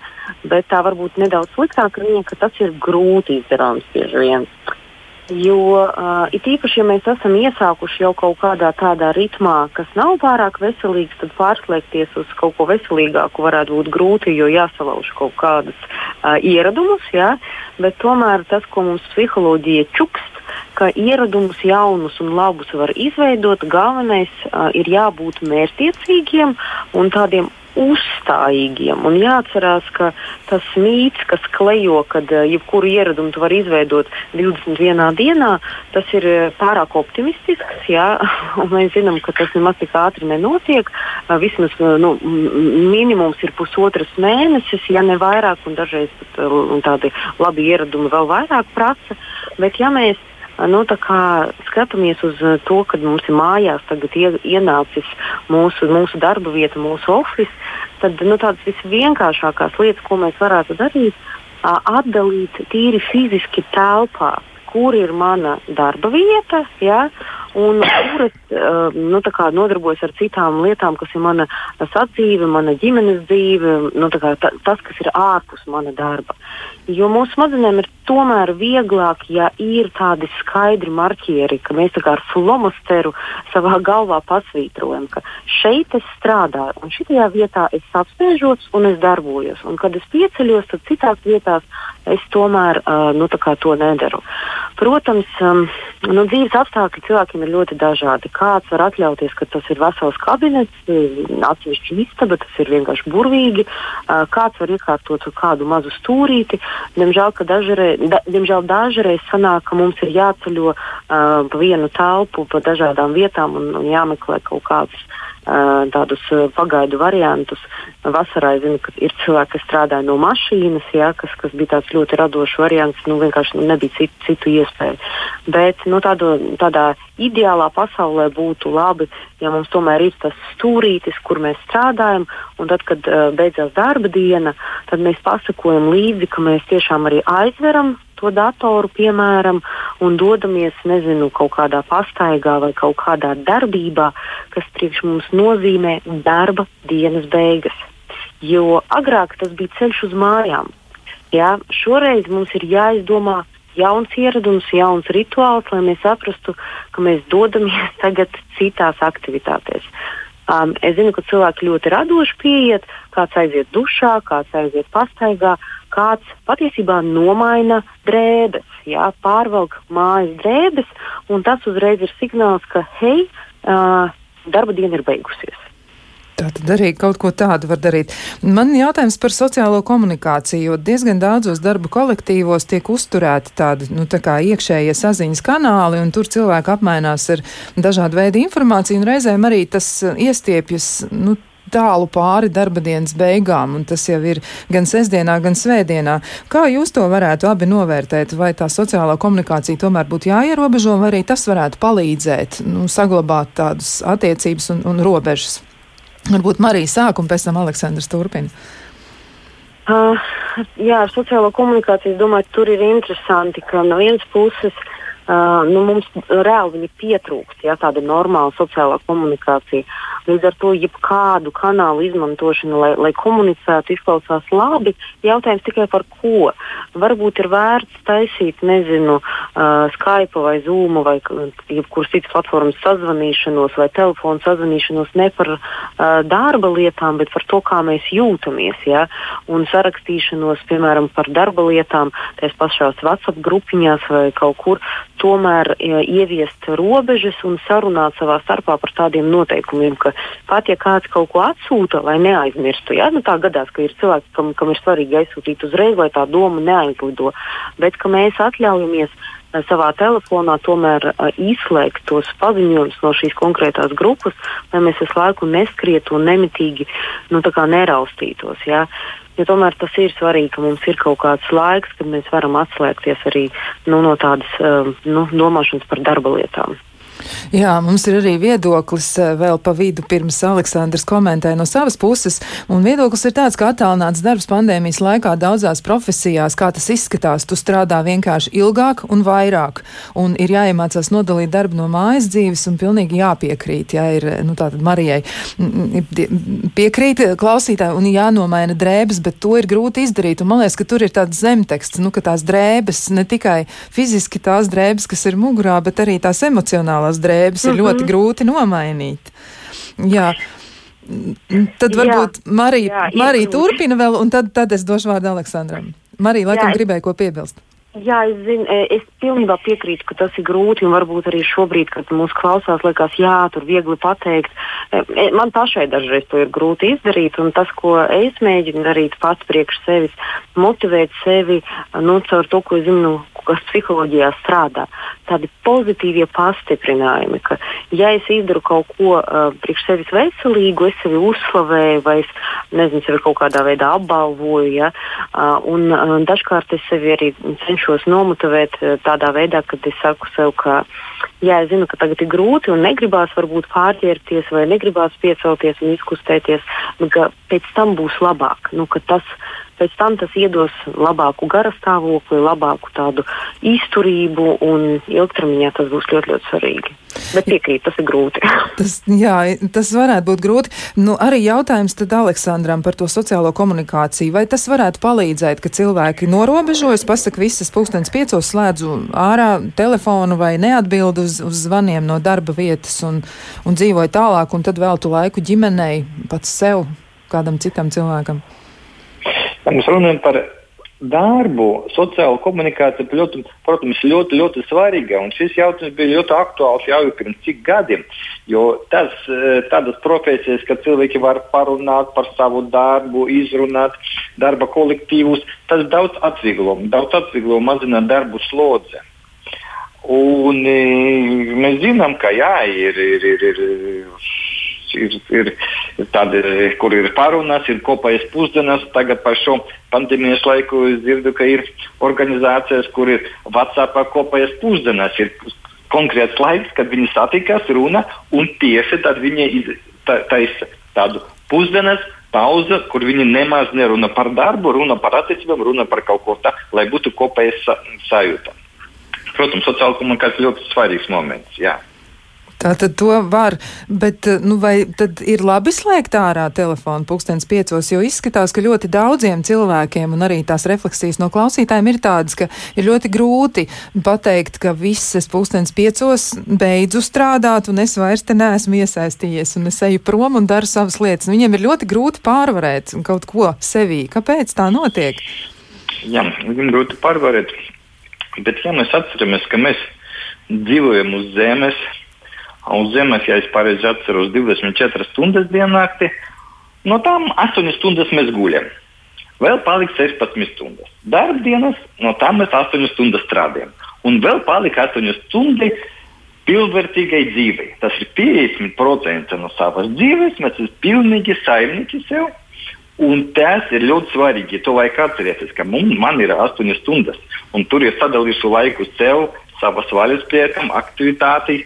bet tā varbūt nedaudz sliktāka ziņa, ka tas ir grūti izdarāms bieži vien. Jo uh, it īpaši, ja mēs esam iesākuši jau kaut kādā tādā ritmā, kas nav pārāk veselīgs, tad pārslēgties uz kaut ko veselīgāku varētu būt grūti, jo jāsalauž kaut kādus uh, ieradumus. Ja? Bet tomēr tas, ko mums psiholoģija čukst, ka ieradumus jaunus un labus var izveidot. Galvenais uh, ir jābūt mērķtiecīgiem un tādiem uzstājīgiem. Un jāatcerās, ka tas mīts, kas klejo, kad jebkuru ieradumu var izveidot 21 dienā, tas ir pārāk optimistisks. Jā? Mēs zinām, ka tas nemaz tik ātri nenotiek. Vismaz nu, minimums ir pusotras mēnesis, ja ne vairāk, un dažreiz pat uh, tādi labi ieradumi vēl vairāk prasa. Bet ja mēs nu, skatāmies uz eh, to, ka mums ir mājās ie, ienācis mūsu, mūsu darba vieta, mūsu oficiāls, tad nu, tādas visvienkāršākās lietas, ko mēs varētu darīt, atdalīt tīri fiziski telpā, kur ir mana darba vieta. Ja, un kuras uh, nu, nodarbojas ar citām lietām, kas ir mana sadzīve, mana ģimenes dzīve, nu, tā, tas, kas ir ārpus mana darba. Jo mūsu smadzenēm ir tomēr vieglāk, ja ir tādi skaidri marķieri, ka mēs kā ar flomasteru savā galvā pasvītrojam, ka šeit es strādāju, un šajā vietā es apsēžos un es darbojos. Un kad es pieceļos, tad citās vietās es tomēr uh, nu, to nedaru. Protams, nu, dzīves apstākļi cilvēkiem ir ļoti dažādi. Kāds var atļauties, ka tas ir vesels kabinets, atsevišķi istaba, tas ir vienkārši burvīgi. Uh, kāds var iekārtot kādu mazu stūrīti. Diemžēl, dažreiz, da, diemžēl dažreiz sanāk, ka mums ir jāceļo uh, pa vienu telpu, pa dažādām vietām un, un jāmeklē kaut kāds tādus pagaidu variantus. Vasarā zinu, ka ir cilvēki, kas strādāja no mašīnas, jā, kas, kas bija tāds ļoti radošs variants. Nu, vienkārši nu, nebija citu, citu iespēju. Bet nu, tādu, tādā ideālā pasaulē būtu labi, ja mums tomēr ir tas stūrītis, kur mēs strādājam, un tad, kad uh, beidzās darba diena, tad mēs pasakojam līdzi, ka mēs tiešām arī aizveram to datoru, piemēram, un dodamies, nezinu, kaut kādā pastaigā vai kaut kādā darbībā, kas priekš mums nozīmē darba dienas beigas. Jo agrāk tas bija ceļš uz mājām. Jā, šoreiz mums ir jāizdomā jauns ieradums, jauns rituāls, lai mēs saprastu, ka mēs dodamies tagad citās aktivitātēs. Um, es zinu, ka cilvēki ļoti radoši pieiet, kāds aiziet dušā, kāds aiziet pastaigā, kāds patiesībā nomaina drēbes, jā, pārvelk mājas drēbes, un tas uzreiz ir signāls, ka hei, uh, darba diena ir beigusies. Tā tad arī kaut ko tādu var darīt. Man jautājums par sociālo komunikāciju, jo diezgan daudzos darba kolektīvos tiek uzturēti tādi, nu, tā kā iekšējie saziņas kanāli, un tur cilvēki apmainās ar dažādu veidu informāciju, un reizēm arī tas iestiepjas, nu, tālu pāri darba dienas beigām, un tas jau ir gan sestdienā, gan svētdienā. Kā jūs to varētu abi novērtēt? Vai tā sociālā komunikācija tomēr būtu jāierobežo, vai arī tas varētu palīdzēt nu, saglabāt tādas attiecības un, un robežas? Varbūt Marija sāk, un pēc tam Aleksandrs turpina. Uh, jā, ar sociālo komunikāciju es domāju, tur ir interesanti, ka no vienas puses uh, nu, mums reāli pietrūkst ja, tāda normāla sociālā komunikācija. Līdz ar to jebkādu kanālu izmantošana, lai, lai komunicētu, izklausās labi. Jautājums tikai par ko. Varbūt ir vērts taisīt, nezinu, uh, Skype vai Zoom vai jebkuras citas platformas sazvanīšanos vai telefonu sazvanīšanos ne par uh, darba lietām, bet par to, kā mēs jūtamies. Ja? Un sarakstīšanos, piemēram, par darba lietām, tās pašās WhatsApp grupiņās vai kaut kur, tomēr ja, ieviest robežas un sarunāt savā starpā par tādiem noteikumiem, ka pat ja kāds kaut ko atsūta, lai neaizmirstu, ja? Nu, tā gadās, ka ir cilvēki, kam, kam ir svarīgi aizsūtīt uzreiz, lai tā doma neaizlido, bet ka mēs atļaujamies savā telefonā tomēr izslēgt tos paziņojumus no šīs konkrētās grupas, lai mēs visu laiku neskrietu un nemitīgi nu, neraustītos. Ja? Jo tomēr tas ir svarīgi, ka mums ir kaut kāds laiks, kad mēs varam atslēgties arī nu, no tādas nu, domāšanas par darba lietām. Jā, mums ir arī viedoklis eh, vēl pa vidu pirms Aleksandrs komentēja no savas puses, un viedoklis ir tāds, ka attālināts darbs pandēmijas laikā daudzās profesijās, kā tas izskatās, tu strādā vienkārši ilgāk un vairāk, un ir jāiemācās nodalīt darbu no mājas dzīves un pilnīgi jāpiekrīt, jā, ir, nu tātad Marijai piekrīt klausītāji un jānomaina drēbes, bet to ir grūti izdarīt, un man liekas, ka tur ir tāds zemteksts, nu, ka tās drēbes, ne tikai fiziski tās drēbes, kas ir mugurā, bet arī tās emocionālās tās drēbes ir mm -hmm. ļoti grūti nomainīt. Jā. Tad varbūt jā, Marija, jā, Marija turpina vēl, un tad, tad es došu vārdu Aleksandram. Marija, laikam jā, gribēja ko piebilst. Jā, es, zinu, e, es pilnībā piekrītu, ka tas ir grūti. Varbūt arī šobrīd, kad mūsu klausās, liekas, jā, tur viegli pateikt. E, e, man pašai dažreiz to ir grūti izdarīt. Un tas, ko es mēģinu darīt pats priekš sevis, motivēt sevi nu, caur to, ko es zinu, kas psiholoģijā strādā. Tādi pozitīvie pastiprinājumi, ka, ja es izdaru kaut ko uh, priekš sevis veselīgu, es sevi uzslavēju vai es nezinu, sevi kaut kādā veidā apbalvoju. Ja? Uh, un, uh, dažkārt es sevi arī cenšos nomotivēt uh, tādā veidā, ka es saku sev, ka jā, es zinu, ka tagad ir grūti un negribās varbūt pārķerties vai negribās piecelties un izkustēties, bet pēc tam būs labāk. Nu, tas, pēc tam tas iedos labāku garastāvokli, labāku tādu izturību un ilgtermiņā tas būs ļoti, ļoti svarīgi. Bet piekrīt, tas ir grūti. tas, jā, tas varētu būt grūti. Nu, arī jautājums tad Aleksandram par to sociālo komunikāciju. Vai tas varētu palīdzēt, ka cilvēki norobežojas, pasaka visas pulkstens piecos slēdzu ārā telefonu vai neatbild uz, uz zvaniem no darba vietas un, un dzīvoja tālāk un tad veltu laiku ģimenei, pats sev, kādam citam cilvēkam? Mēs runājam par darbu, sociālo komunikāciju, ļoti, protams, ļoti, ļoti svarīga. Un šis jautājums bija ļoti aktuāls jau pirms cik gadiem. Jo tas, eh, tādas profesijas, ka cilvēki var parunāt par savu darbu, izrunāt darba kolektīvus, tas daudz atvieglo, daudz atvieglo mazināt darbu slodzi. Un, e, mēs zinām, ka jā, ir, ir, ir, ir ir, ir, ir tādi, kur ir parunas, ir kopējas pusdienas. Tagad par šo pandēmijas laiku es dzirdu, ka ir organizācijas, kur ir WhatsApp kopējas pusdienas. Ir konkrēts laiks, kad viņi satikas, runa, un tieši tad viņi taisa tādu pusdienas pauze, kur viņi nemaz nerunā par darbu, runa par attiecībām, runa par kaut ko tādu, lai būtu kopējas sa sajūta. Protams, sociāla komunikācija ļoti svarīgs moments. Jā. Tā tad to var, bet eh, nu, vai tad ir labi slēgt ārā telefonu pulkstens piecos, jo izskatās, ka ļoti daudziem cilvēkiem un arī tās refleksijas no klausītājiem ir tādas, ka ir ļoti grūti pateikt, ka viss es pulkstens piecos beidzu strādāt un es vairs te neesmu iesaistījies un es eju prom un daru savas lietas. Viņiem ir ļoti grūti pārvarēt kaut ko sevī. Kāpēc tā notiek? Jā, viņam grūti pārvarēt, bet ja mēs atceramies, ka mēs dzīvojam uz zemes, Uz zemes, ja es pareizi atceros, 24 stundas diennaktī. No tām 8 stundas mēs guļam. Vēl palika 16 stundas. Darbdienas, no tām mēs 8 stundas strādājam. Un vēl palika 8 stundas pilnvērtīgai dzīvei. Tas ir 50% no savas dzīves. Mēs esam pilnīgi saimnieki sev. Un tas ir ļoti svarīgi. To vajag atcerēties, ka mums, man ir 8 stundas. Un tur ir sadalījuši laiku sev, savas vaļas priekam, aktivitātei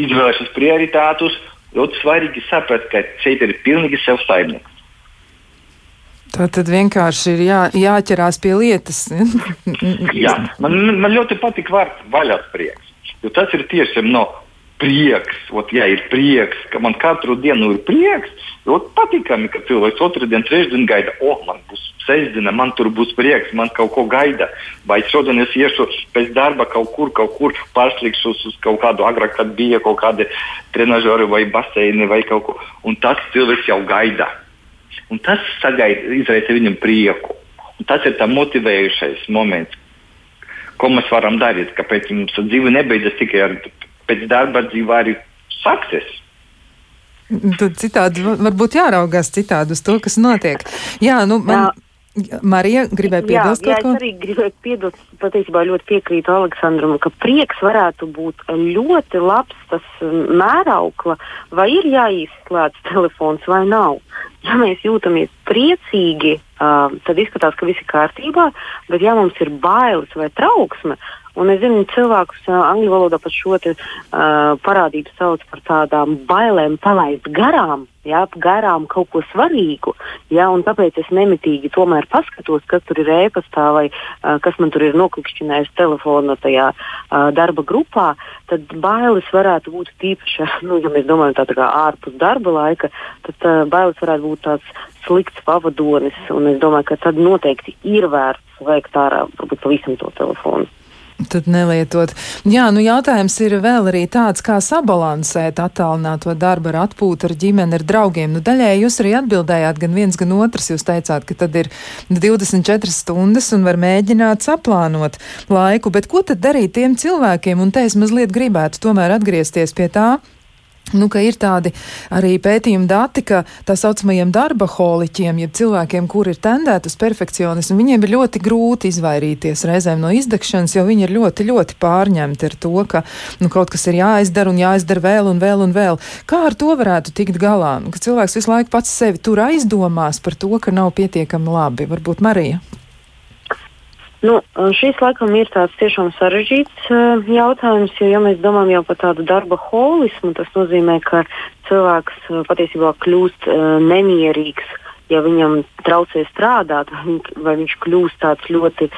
izvēlēšos prioritātus. Ļoti svarīgi saprast, ka šeit ir pilnīgi sev saimnieks. Tā tad vienkārši ir jā, jāķerās pie lietas. jā, man, man ļoti patīk vārds vaļas prieks. Tas ir tiešām no prieks, ot, ja ir prieks, ka man katru dienu ir prieks, ļoti patīkami, ka cilvēks otru dienu, trešdienu gaida, o, man būs sestdiena, man tur būs prieks, man kaut ko gaida. Vai šodien es iešu pēc darba kaut kur, kaut kur pārslīgšu uz kaut kādu agrāk, kad bija kaut kādi trenižeri vai baseini vai kaut ko. Un tas cilvēks jau gaida. Un tas sagaida, izraisa viņam prieku. Un tas ir tā motivējušais moments, ko mēs varam darīt. Kāpēc mums dzīve nebeidzas tikai ar pēc darba dzīve arī sāksies. Tad citādi varbūt jāraugās citādi uz to, kas notiek. Jā, nu, man, Jā. Marija gribēja piebilst jā, kaut ko? Jā, es arī gribēju piebilst, patiesībā ļoti piekrītu Aleksandram, ka prieks varētu būt ļoti labs tas mēraukla, vai ir jāizslēdz telefons vai nav. Ja mēs jūtamies priecīgi, uh, tad izskatās, ka viss ir kārtībā, bet ja mums ir bailes vai trauksme, Un es zinu, cilvēkus uh, angļu valodā par šo te, uh, parādību sauc par tādām bailēm palaist garām, jā, garām kaut ko svarīgu. Jā, tāpēc es nemitīgi tomēr paskatos, kas tur ir ēpastā vai uh, kas man tur ir noklikšķinājis telefona tajā uh, darba grupā. Tad bailes varētu būt tīpaši, nu, ja mēs domājam tā, tā kā ārpus darba laika, tad uh, bailes varētu būt tāds slikts pavadonis. Un es domāju, ka tad noteikti ir vērts veikt ārā varbūt pavisam to telefonu. Tad nelietot. Jā, nu jautājums ir vēl arī tāds, kā sabalansēt attālināto darbu ar atpūtu, ar ģimeni, ar draugiem. Nu, daļai jūs arī atbildējāt gan viens, gan otrs. Jūs teicāt, ka tad ir 24 stundas un var mēģināt saplānot laiku. Bet ko tad darīt tiem cilvēkiem? Un te es mazliet gribētu tomēr atgriezties pie tā Nu, ir tādi arī pētījumi dati, ka tā saucamajiem darba holiķiem, jeb cilvēkiem, kuri ir tendēti uz perfekcionismu, viņiem ir ļoti grūti izvairīties reizēm no izdegšanas, jo viņi ir ļoti, ļoti pārņemti ar to, ka nu, kaut kas ir jāizdara un jāizdara vēl un vēl un vēl. Kā ar to varētu tikt galā? Nu, ka cilvēks visu laiku pats sevi tur aizdomās par to, ka nav pietiekami labi. Varbūt Marija. Nu, šis laikam ir tāds tiešām sarežģīts uh, jautājums, jo, ja mēs domājam jau par tādu darba holismu, tas nozīmē, ka cilvēks uh, patiesībā kļūst uh, nemierīgs, ja viņam traucē strādāt, vai, viņ, vai viņš kļūst tāds ļoti,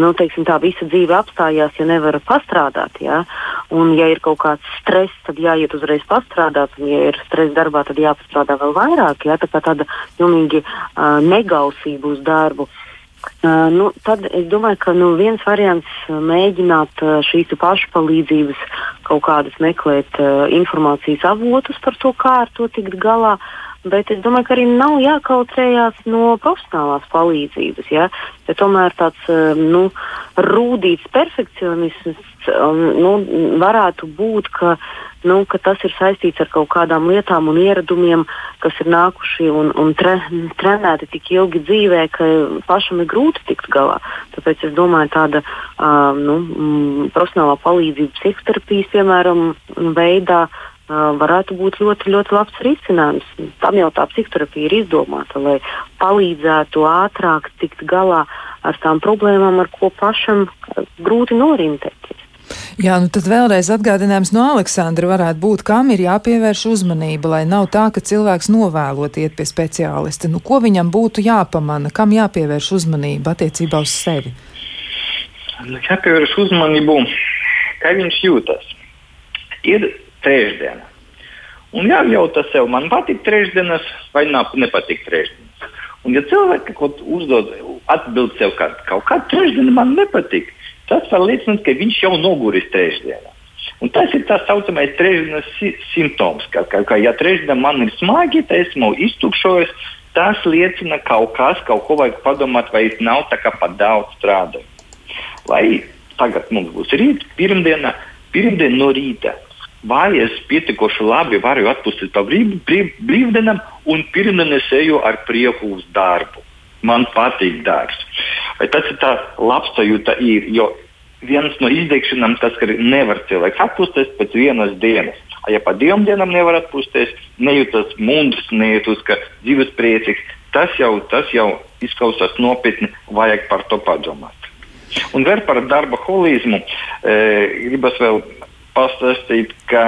nu, teiksim, tā visa dzīve apstājās, ja nevar pastrādāt. Ja? Un, ja ir kaut kāds stress, tad jāiet uzreiz pastrādāt, un, ja ir stress darbā, tad jāpastrādā vēl vairāk. Ja? Tā kā tāda pilnīgi uh, negausība uz darbu. Uh, Uh, nu, tad es domāju, ka nu, viens variants ir mēģināt uh, šīs pašpalīdzības kaut kādas meklēt uh, informācijas avotus par to, kā ar to tikt galā. Bet es domāju, ka arī nav jākautrējās no profesionālās palīdzības. Ja, ja tomēr tāds nu, rūtīts perfekcionisms nu, varētu būt, ka nu, ka tas ir saistīts ar kaut kādām lietām un ieradumiem, kas ir nākuši un, un tre, trenēti tik ilgi dzīvē, ka pašam ir grūti tikt galā. Tāpēc es domāju, tāda uh, nu, mm, profesionālā palīdzība psihoterapijas, piemēram, veidā. Varētu būt ļoti, ļoti labs risinājums. Tam jau tā psihoterapija ir izdomāta, lai palīdzētu ātrāk tikt galā ar tām problēmām, ar ko pašam grūti norintēties. Jā, nu tad vēlreiz atgādinājums no Aleksandra varētu būt, kam ir jāpievērš uzmanība, lai nav tā, ka cilvēks novēlot iet pie speciālista. Nu, ko viņam būtu jāpamana, kam jāpievērš uzmanība attiecībā uz sevi? Nu, jāpievērš uzmanību, kā viņš jūtas. Ir trešdiena. Un jājautā sev, man patīk trešdienas vai nepatīk trešdienas. Un, ja cilvēki kaut uzdod, atbild sev, ka kaut kāda trešdiena man nepatīk, tas var liecināt, ka viņš jau noguris trešdienā. Un tas ir tā saucamais trešdienas si simptoms, ka, ka, ka ja trešdiena man ir smagi, tad esmu iztukšojis. Tas liecina kaut kas, kaut ko vajag padomāt, vai nav tā kā par daudz strādāju. Vai tagad mums būs rīt, pirmdiena, pirmdiena no rīta. Vai es pietiekoši labi varu atpūsties pa brīv, brīv, brīvdienam un pirmdienā eju ar prieku uz darbu man patīk darbs. Vai tas ir tā labsajūta, ir, jo viens no izdegšanām tas, ka nevar cilvēks atpūsties pēc vienas dienas. Ja pa divām dienām nevar atpūsties, nejūtas mundrs, nejūtas, ka dzīves priecīgs, tas jau, tas jau izklausās nopietni, vajag par to padomāt. Un vēl par darba holismu e, gribas vēl pastāstīt, ka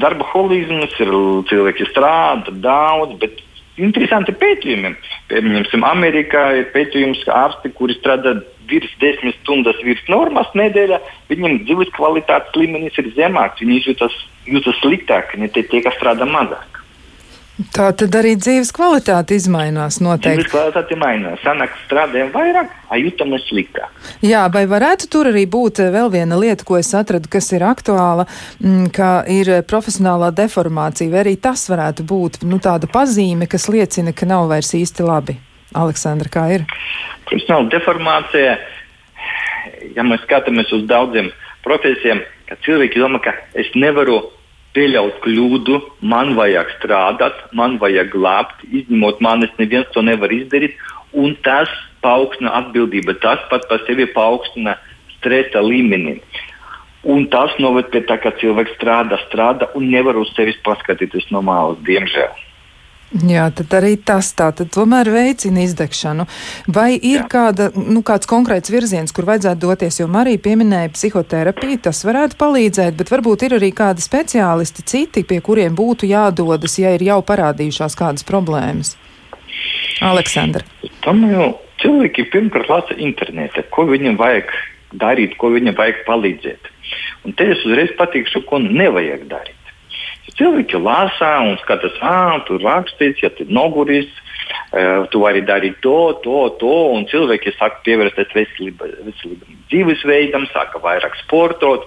darba holisms ir cilvēki strādā daudz, bet interesanti pētījumi. Piemēram, Amerikā ir pētījums, ka ārsti, kuri strādā virs desmit stundas virs normas nedēļā, viņiem dzīves kvalitātes līmenis ir zemāks, viņi jūtas, jūtas sliktāk, ne tie, tie, kas strādā mazāk. Tā tad arī dzīves kvalitāte izmainās noteikti. Dzīves kvalitāte mainās. Sanāk, strādājam vairāk, jūtamies sliktāk. Jā, vai varētu tur arī būt eh, vēl viena lieta, ko es atradu, kas ir aktuāla, mm, ka ir profesionālā deformācija, vai arī tas varētu būt nu, tāda pazīme, kas liecina, ka nav vairs īsti labi. Aleksandra, kā ir? Profesionāla deformācija, ja mēs skatāmies uz daudziem profesijiem, ka cilvēki domā, ka es nevaru pieļaut kļūdu, man vajag strādāt, man vajag glābt, izņemot manis, neviens to nevar izdarīt. Un tas paaugstina atbildību, tas pat par sevi paaugstina stresa līmeni. Un tas noved pie tā, ka cilvēks strādā, strādā un nevar uz sevis paskatīties no malas, diemžēl. Jā, tad arī tas tā, tad tomēr veicina izdegšanu. Vai ir Jā. kāda, nu, kāds konkrēts virziens, kur vajadzētu doties, jo Marija pieminēja psihoterapiju, tas varētu palīdzēt, bet varbūt ir arī kādi speciālisti citi, pie kuriem būtu jādodas, ja ir jau parādījušās kādas problēmas. Aleksandra. Tam jau cilvēki pirmkārt lasa internetā, ko viņam vajag darīt, ko viņam vajag palīdzēt. Un te es uzreiz pateikšu, ko nevajag darīt. Cilvēki lasa un skatās, ah, tur rakstīts, ja tu noguris, tu vari darīt to, to, to. Un cilvēki sāk pievērsties veselīgam dzīvesveidam, sāka vairāk sportot.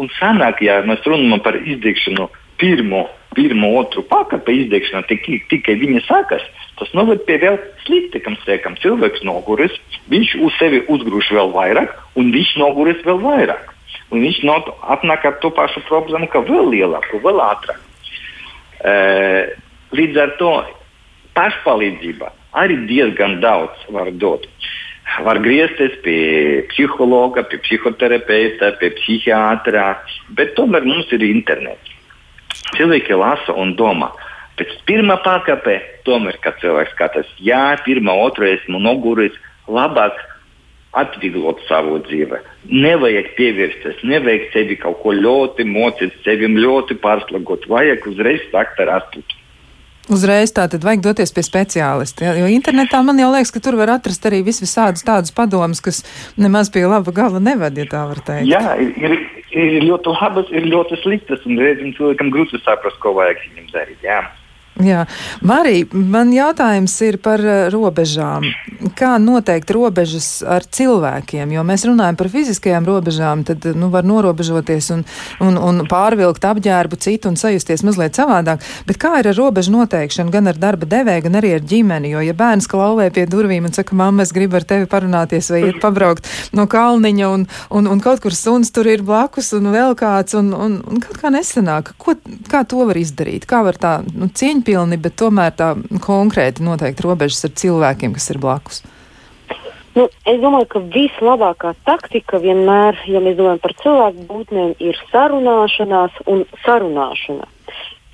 Un sanāk, ja mēs runājam par izdegšanu, pirmo, pirmo otru pakāpi izdegšana tikai, tikai viņa sākas, tas noved pie vēl sliktākam sekam. Cilvēks noguris, viņš uz sevi uzgrūž vēl vairāk, un viņš noguris vēl vairāk. Un viņš atnāk ar to pašu problēmu, ka vēl lielāku, vēl ātrāk. E, līdz ar to pašpalīdzība arī diezgan daudz var dot. Var griezties pie psihologa, pie psihoterapeita, pie psihiatra, bet tomēr mums ir internets. Cilvēki lasa un domā. Pēc pirmā pakāpē, tomēr, kad cilvēks skatās, jā, pirmā, otrā esmu noguris, labāk atvieglot savu dzīvi. Nevajag pievērsties, nevajag sevi kaut ko ļoti mocīt, sevi ļoti pārslagot. Vajag uzreiz sākt ar astutu. Uzreiz tā tad vajag doties pie speciālista. Jo internetā man jau liekas, ka tur var atrast arī visvisādus tādus padomus, kas nemaz pie laba gala nevad, ja tā var teikt. Jā, ir, ir ļoti labas, ir ļoti sliktas, un reizēm cilvēkam grūti saprast, ko vajag viņam darīt. Jā. Jā, Marija, man jautājums ir par eh, robežām. Kā noteikt robežas ar cilvēkiem? Jo mēs runājam par fiziskajām robežām, tad nu, var norobežoties un, un, un pārvilkt apģērbu citu un sajusties mazliet savādāk. Bet kā ir ar robežu noteikšanu gan ar darba devēju, gan arī ar ģimeni? Jo, ja bērns klauvē pie durvīm un saka, mamma, es gribu ar tevi parunāties vai iet pabraukt no kalniņa un, un, un kaut kur suns tur ir blakus un vēl kāds un, un, un kaut kā nesanāk, ko, kā to var izdarīt? Kā var tā nu, cieņa cieņpilni, bet tomēr tā konkrēti noteikti robežas ar cilvēkiem, kas ir blakus? Nu, es domāju, ka vislabākā taktika vienmēr, ja mēs domājam par cilvēku būtnēm, ir sarunāšanās un sarunāšana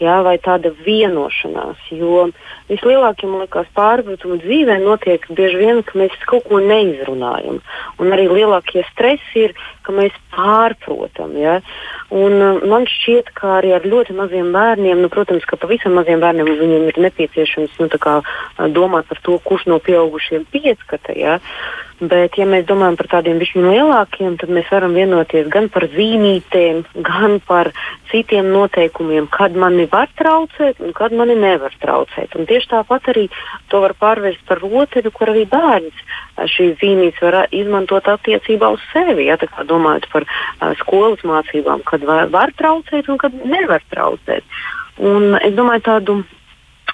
jā, vai tāda vienošanās. Jo vislielākie, liekas, pārpratumi dzīvē notiek bieži vien, ka mēs kaut ko neizrunājam. Un arī lielākie stresi ir, ka mēs pārprotam. Ja? Un, uh, man šķiet, ka arī ar ļoti maziem bērniem, nu, protams, ka pavisam maziem bērniem viņiem ir nepieciešams nu, kā, uh, domāt par to, kurš no pieaugušiem pieskata. Ja? Bet, ja mēs domājam par tādiem visiem lielākiem, tad mēs varam vienoties gan par zīmītēm, gan par citiem noteikumiem, kad mani var traucēt un kad mani nevar traucēt. Un tieši tāpat arī to var pārvērst par rotaļu, kur arī bērns šīs zīmītes var izmantot attiecībā uz sevi. Ja, domājot par uh, skolas mācībām, kad var, var traucēt un kad nevar traucēt. Un es domāju, tādu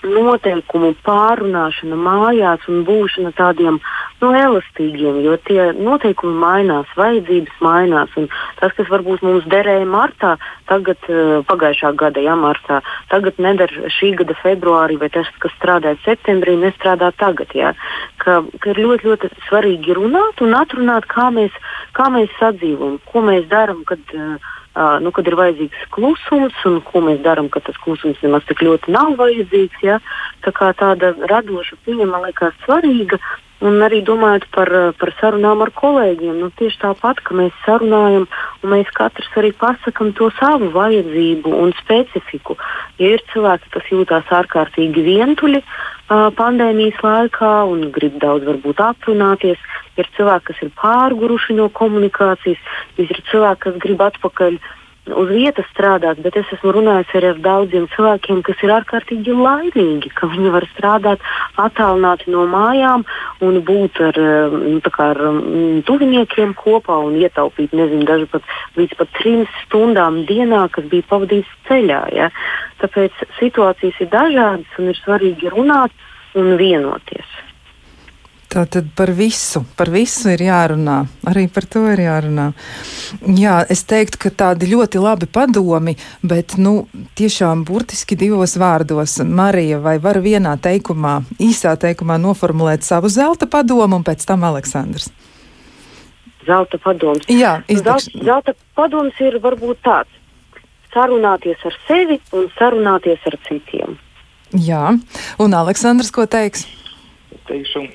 noteikumu pārunāšana mājās un būšana tādiem nu, elastīgiem, jo tie noteikumi mainās, vajadzības mainās. Tas, kas varbūt mums derēja martā, tagad, uh, pagājušā gada ja, martā, tagad nedara šī gada februārī, vai tas, kas strādāja septembrī, nestrādā tagad. Ja. Ka, ka ir ļoti, ļoti svarīgi runāt un atrunāt, kā mēs, kā mēs sadzīvojam, ko mēs darām, kad uh, Uh, nu, kad ir vajadzīgs klusums, un ko mēs darām, kad tas klusums nemaz tik ļoti nav vajadzīgs. Ja? Tā kā tāda radoša pieeja man liekas svarīga. Un arī domājot par, par sarunām ar kolēģiem, nu, tieši tāpat, ka mēs sarunājam, un mēs katrs arī pasakām to savu vajadzību un specifiku. Ja ir cilvēki, kas jūtas ārkārtīgi vientuļi uh, pandēmijas laikā un grib daudz varbūt aprunāties, ir cilvēki, kas ir pārguruši no komunikācijas, ir cilvēki, kas grib atpakaļ uz vietas strādāt, bet es esmu runājis arī ar daudziem cilvēkiem, kas ir ārkārtīgi laimīgi, ka viņi var strādāt attālināti no mājām un būt ar, nu, ar mm, tuviniekiem kopā un ietaupīt, nezinu, daži pat līdz pat trim stundām dienā, kas bija pavadīts ceļā. Ja? Tāpēc situācijas ir dažādas un ir svarīgi runāt un vienoties. Tā tad par visu, par visu ir jārunā. Arī par to ir jārunā. Jā, es teiktu, ka tādi ļoti labi padomi, bet, nu, tiešām burtiski divos vārdos. Marija, vai var vienā teikumā, īsā teikumā noformulēt savu zelta padomu un pēc tam Aleksandrs? Zelta padoms. Jā, izdekš... zelta, zelta padoms ir varbūt tāds - sarunāties ar sevi un sarunāties ar citiem. Jā, un Aleksandrs, ko teiks? Teikšu,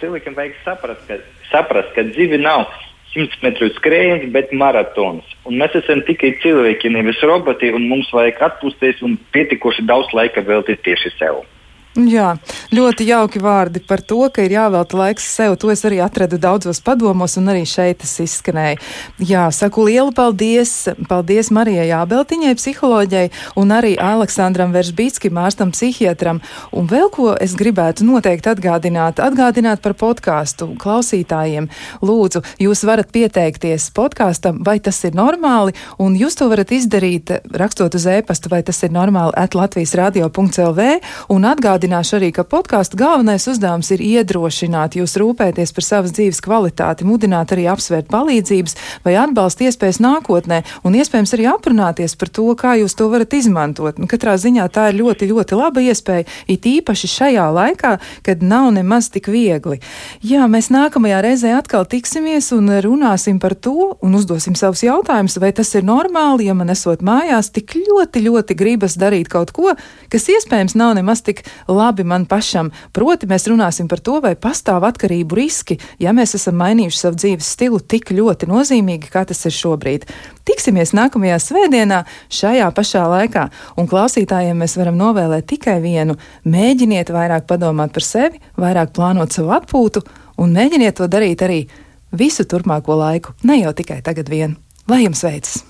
cilvēkam vajag saprast, ka, saprast, ka dzīve nav 100 metru skrējiens, bet maratons. Un mēs esam tikai cilvēki, nevis roboti, un mums vajag atpūsties un pietiekoši daudz laika veltīt tieši sev. Jā, ļoti jauki vārdi par to, ka ir jāvelta laiks sev. To es arī atradu daudzos padomos, un arī šeit tas izskanēja. Jā, saku lielu paldies. Paldies Marijai Jābeltiņai, psiholoģijai, un arī Aleksandram Veržbītskim, ārstam psihiatram. Un vēl ko es gribētu noteikti atgādināt, atgādināt par podkāstu klausītājiem. Lūdzu, jūs varat pieteikties podkāstam, vai tas ir normāli, un jūs to varat izdarīt rakstot uz e-pastu, vai tas ir normāli at Latvijas radio.lv un atgādināt Atgādināšu arī, ka podkāstu galvenais uzdevums ir iedrošināt jūs rūpēties par savas dzīves kvalitāti, mudināt arī apsvērt palīdzības vai atbalsta iespējas nākotnē, un iespējams arī aprunāties par to, kā jūs to varat izmantot. Nu, katrā ziņā tā ir ļoti, ļoti laba iespēja, it īpaši šajā laikā, kad nav nemaz tik viegli. Jā, mēs nākamajā reizē atkal tiksimies un runāsim par to un uzdosim savus jautājumus, vai tas ir normāli, ja man esot mājās tik ļoti, ļoti gribas darīt kaut ko, kas iespējams nav nemaz tik labi man pašam. Proti, mēs runāsim par to, vai pastāv atkarību riski, ja mēs esam mainījuši savu dzīves stilu tik ļoti nozīmīgi, kā tas ir šobrīd. Tiksimies nākamajā svētdienā, šajā pašā laikā, un klausītājiem mēs varam novēlēt tikai vienu - mēģiniet vairāk padomāt par sevi, vairāk plānot savu atpūtu, un mēģiniet to darīt arī visu turpmāko laiku, ne jau tikai tagad vien. Lai jums veicas!